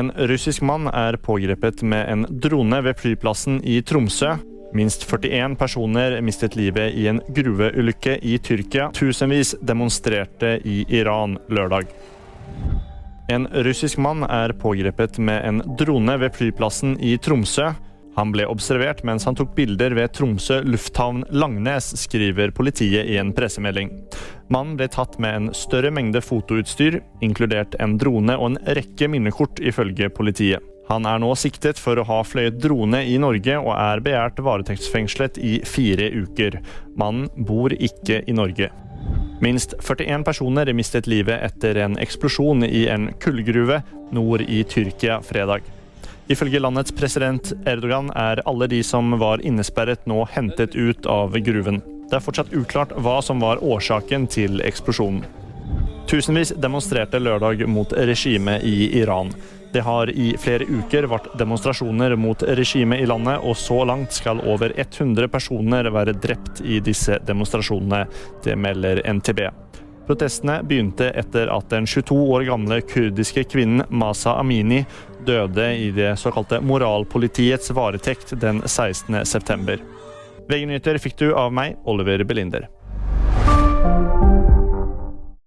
En russisk mann er pågrepet med en drone ved flyplassen i Tromsø. Minst 41 personer mistet livet i en gruveulykke i Tyrkia. Tusenvis demonstrerte i Iran lørdag. En russisk mann er pågrepet med en drone ved flyplassen i Tromsø. Han ble observert mens han tok bilder ved Tromsø lufthavn Langnes, skriver politiet i en pressemelding. Mannen ble tatt med en større mengde fotoutstyr, inkludert en drone og en rekke minnekort, ifølge politiet. Han er nå siktet for å ha fløyet drone i Norge og er begjært varetektsfengslet i fire uker. Mannen bor ikke i Norge. Minst 41 personer mistet livet etter en eksplosjon i en kullgruve nord i Tyrkia fredag. Ifølge landets president Erdogan er alle de som var innesperret nå hentet ut av gruven. Det er fortsatt uklart hva som var årsaken til eksplosjonen. Tusenvis demonstrerte lørdag mot regimet i Iran. Det har i flere uker vært demonstrasjoner mot regimet i landet, og så langt skal over 100 personer være drept i disse demonstrasjonene. Det melder NTB. Protestene begynte etter at den 22 år gamle kurdiske kvinnen Masa Amini døde i det såkalte moralpolitiets varetekt den 16. VG-nyheter fikk du av meg, Oliver Belinder.